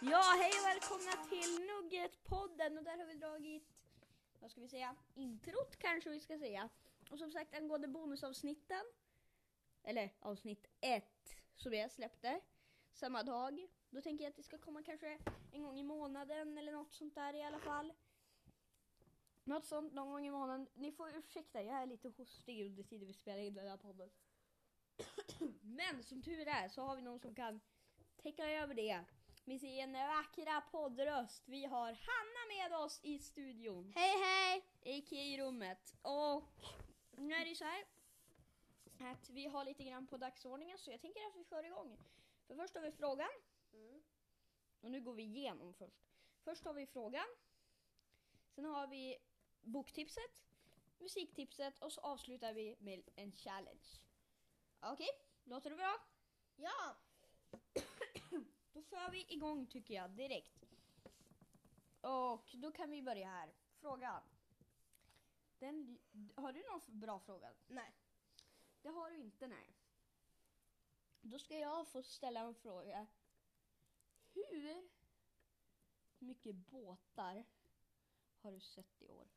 Ja, hej och välkomna till Nugget-podden och där har vi dragit, vad ska vi säga, introt kanske vi ska säga. Och som sagt angående bonusavsnitten, eller avsnitt ett som jag släppte samma dag. Då tänker jag att det ska komma kanske en gång i månaden eller något sånt där i alla fall. Något sånt någon gång i månaden. Ni får ursäkta, jag är lite hostig under tiden vi spelar in den här podden. Men som tur är så har vi någon som kan täcka över det med sin vackra poddröst. Vi har Hanna med oss i studion, Hej hej! a.k.a. i rummet. Och nu är det så här att vi har lite grann på dagsordningen så jag tänker att vi kör igång. För först har vi frågan. Och nu går vi igenom först. Först har vi frågan. Sen har vi boktipset, musiktipset och så avslutar vi med en challenge. Okej, låter det bra? Ja! Då kör vi igång tycker jag direkt. Och då kan vi börja här. Frågan. Den, har du någon bra fråga? Nej. Det har du inte, nej. Då ska jag få ställa en fråga. Hur mycket båtar har du sett i år?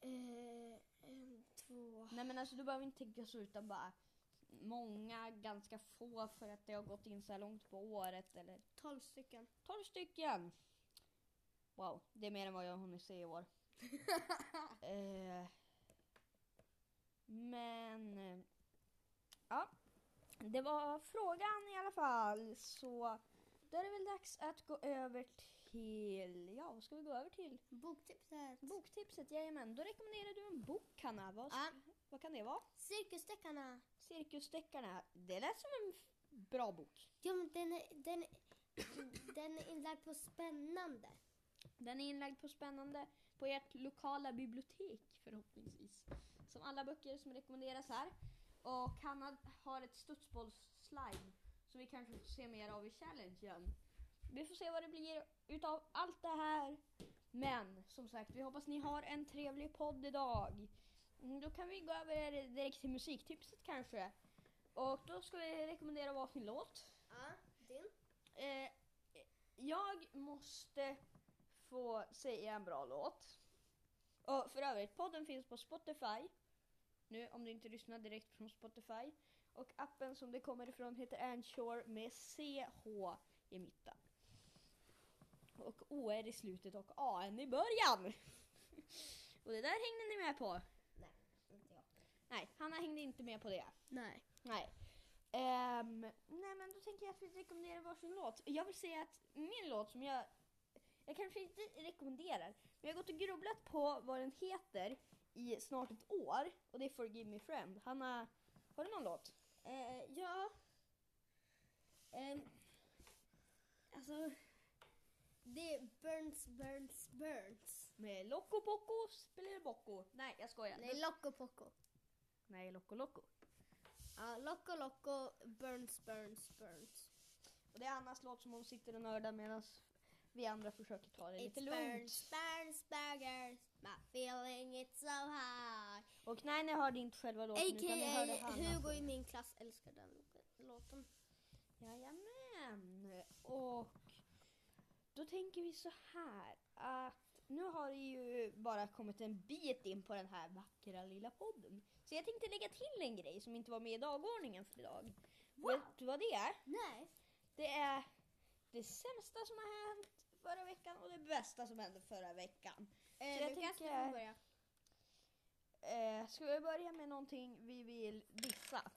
Eh, en, två... Nej men alltså du behöver inte tänka så utan bara många, ganska få för att det har gått in så här långt på året eller Tolv stycken. 12 stycken. Wow, det är mer än vad jag har hunnit se i år. eh, men, eh, ja. Det var frågan i alla fall. Så då är det väl dags att gå över till, ja vad ska vi gå över till? Boktipset. Boktipset, jajamän. Då rekommenderar du en bok Hanna. Vad, Ja. Vad kan det vara? Cirkusdeckarna. Cirkusdeckarna. Det lät som en bra bok. Ja, men den är, den, den är inlagd på spännande. Den är inlagd på spännande på ert lokala bibliotek förhoppningsvis. Som alla böcker som rekommenderas här. Och Hanna har ett studsbollsslime som vi kanske får se mer av i challengen. Vi får se vad det blir utav allt det här. Men som sagt, vi hoppas ni har en trevlig podd idag. Mm, Då kan vi gå över direkt till musiktipset kanske. Och då ska vi rekommendera varsin låt. Ja, din. Eh, jag måste få säga en bra låt. Och för övrigt, podden finns på Spotify. Nu om du inte lyssnar direkt från Spotify. Och appen som det kommer ifrån heter Anchor med CH i mitten. Och OR i slutet och AN i början. och det där hängde ni med på. Nej, Hanna hängde inte med på det. Nej. Nej. Ehm, nej men då tänker jag att vi rekommenderar varsin låt. Jag vill säga att min låt som jag, jag kanske inte rekommenderar, men jag har gått och grubblat på vad den heter i snart ett år och det är Forgive Me Friend. Hanna, har du någon låt? Eh, ja. Ehm, alltså. Det är Burns, Burns, Burns. Med Loco Poco spelar Bocco. Nej jag skojar. Nej, Loco Poco. Nej Loco Loco. Ja, Loco Loco, Burns, Burns, Burns. Och det är Annas låt som hon sitter och nördar medan vi andra försöker ta det lite lugnt. Burns, Burns, Burgers. My feeling it's so high. Och nej ni hörde inte själva låten utan ni hörde A.k.a. Hanna. Hugo i min klass älskar den låten. Jajamän. Och då tänker vi så här att har ju bara kommit en bit in på den här vackra lilla podden. Så jag tänkte lägga till en grej som inte var med i dagordningen för idag. Wow. Vet du vad det är? Nej. Det är det sämsta som har hänt förra veckan och det bästa som hände förra veckan. Eh, jag Lukas, du tänker- får börja. Eh, ska vi börja med någonting vi vill dissa?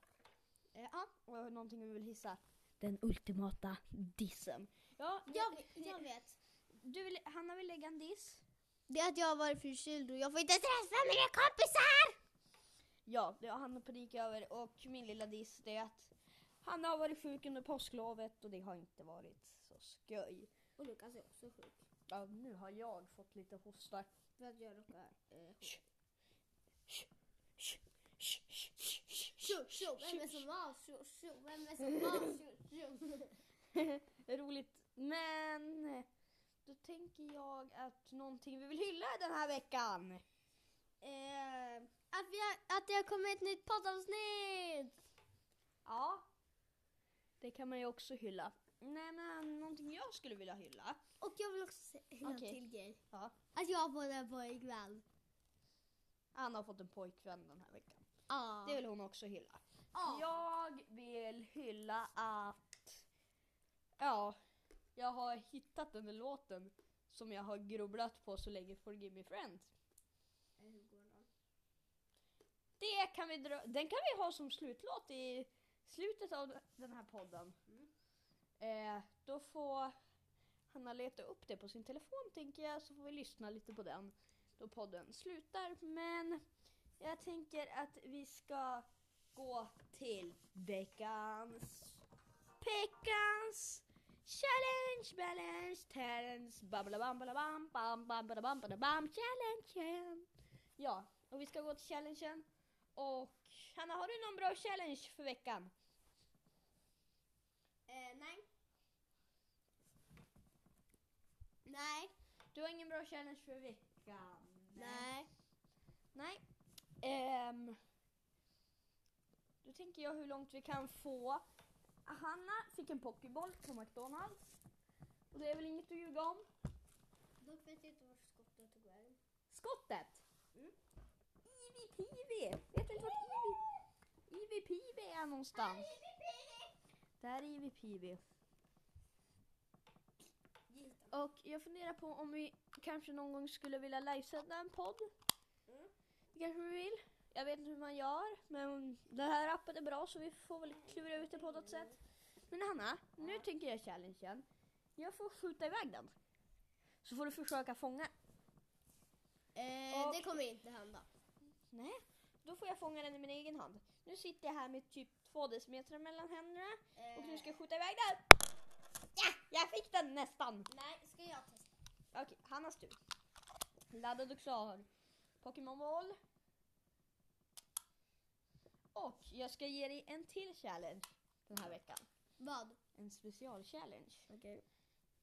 Eh, ja. Och någonting vi vill hissa? Den ultimata dissen. Ja, jag, jag vet. Du vill, Hanna vill lägga en diss. Det är att jag har varit förkyld och jag får inte träffa mina kompisar! Ja, det har Hanna panik över. Och min lilla diss det är att Hanna har varit sjuk under påsklovet och det har inte varit så skoj. Och Lukas är också sjuk. Ja, nu har jag fått lite hosta. För att jag råkar... Eh, tjo, tjo, vem är som var? Tjo, tjo, vem är som var? Tjo, tjo. Roligt. Men då tänker jag att någonting vi vill hylla den här veckan. Eh, att, vi har, att det har kommit ett nytt poddavsnitt! Ja. Det kan man ju också hylla. Nej men någonting jag skulle vilja hylla. Och jag vill också säga en Okej. till grej. Ja. Att jag har fått en pojkvän. Anna har fått en pojkvän den här veckan. Ja. Det vill hon också hylla. Ja. Jag vill hylla att... Ja, jag har hittat den där låten som jag har grubblat på så länge, Forgive Me Friend. Hur går den? Det kan vi dra, den kan vi ha som slutlåt i slutet av den här podden. Mm. Eh, då får Hanna leta upp det på sin telefon tänker jag, så får vi lyssna lite på den då podden slutar. Men jag tänker att vi ska gå till veckans veckans challenge, balance, talents, babbalabam, babbalabam, bam, bam, babbalabam, babbalabam, challengen. Ja, och vi ska gå till challengen. Och Hanna, har du någon bra challenge för veckan? Eh, nej. Nej. Du har ingen bra challenge för veckan? Nej. Nej. Ehm, då tänker jag hur långt vi kan få. Hanna fick en pokéboll på McDonalds. Och det är väl inget att ljuga om. Dock vet jag inte vart skottet tog vägen. Skottet! Mm. Ivy Peavy! Vet du inte vart Ivy, Ivy Peavy är någonstans? Där är Ivy Peavy. Och jag funderar på om vi kanske någon gång skulle vilja livesända en podd. Mm. Det kanske vi vill. Jag vet inte hur man gör, men den här appen är bra så vi får väl klura ut det på något sätt. Men Hanna, nu tänker jag challengen. Jag får skjuta iväg den. Så får du försöka fånga. Eh, Och- Det kommer inte hända. Nej, då får jag fånga den i min egen hand. Nu sitter jag här med typ två decimeter mellan händerna och nu ska jag skjuta iväg den. Ja, jag fick den nästan. Nej, ska jag testa? Okej, Hannas tur. Laddad och klar. Pokémon boll. Och jag ska ge dig en till challenge den här veckan. Vad? En special-challenge. Okej.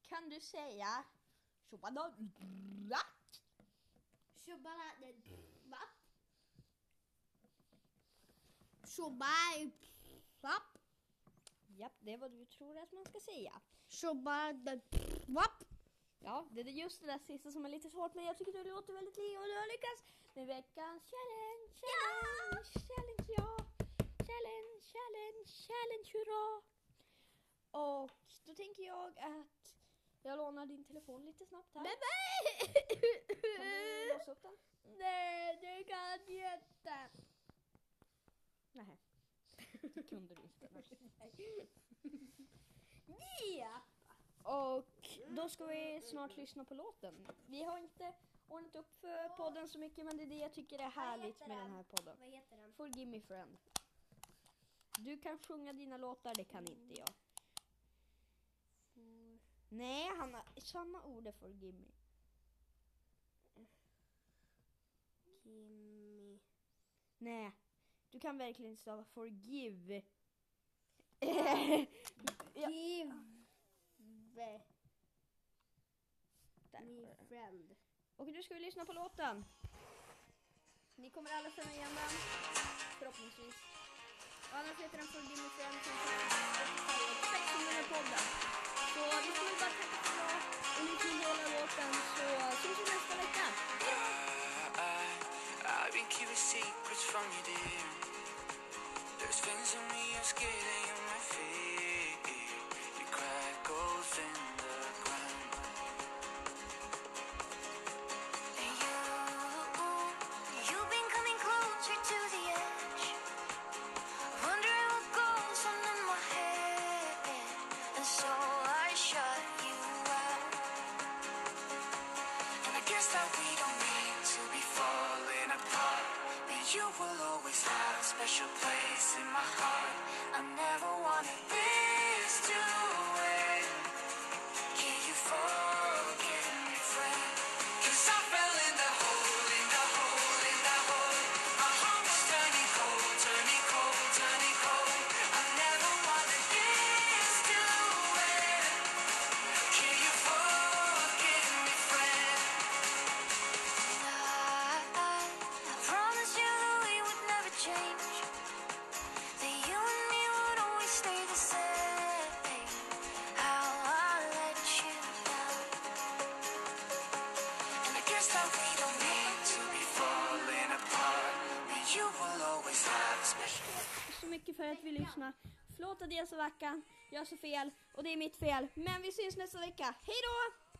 Kan du säga... Tjobada- Tjobala... Va? Tjobai... Vapp. Japp, det är vad du tror att man ska säga. Tjobala... Vapp. Ja, det är just det där sista som är lite svårt men jag tycker du låter väldigt li och du har lyckats med veckans challenge, challenge, challenge, ja! Challenge, challenge, hurra! Och då tänker jag att jag lånar din telefon lite snabbt här. Men Kan du låsa upp den? Nej, det kan jag inte. Nej. Det kunde du inte. Ja. Och då ska vi snart lyssna på låten. Vi har inte ordnat upp för podden så mycket men det är det jag tycker är härligt med den här podden. Vad heter den? Forgive me friend. Du kan sjunga dina låtar, det kan inte jag. Nej, Hanna, samma ord är forgive me. Kimmy. Nej, du kan verkligen inte stava forgive. Give me friend. Och nu ska vi lyssna på låten. Ni kommer alla känna igen den, förhoppningsvis. Friend som finns 600 podden. Så vi får bara tacka för idag och ni får hela låten så syns vi nästa vecka. I've been keeping secrets from you, dear. There's things in me I'm scared that you might fear. You will always have a special place in my heart. I never wanted this to Tack så mycket för att vi lyssnar. Förlåt att jag är så vacker, jag är så fel och det är mitt fel. Men vi syns nästa vecka. Hej då!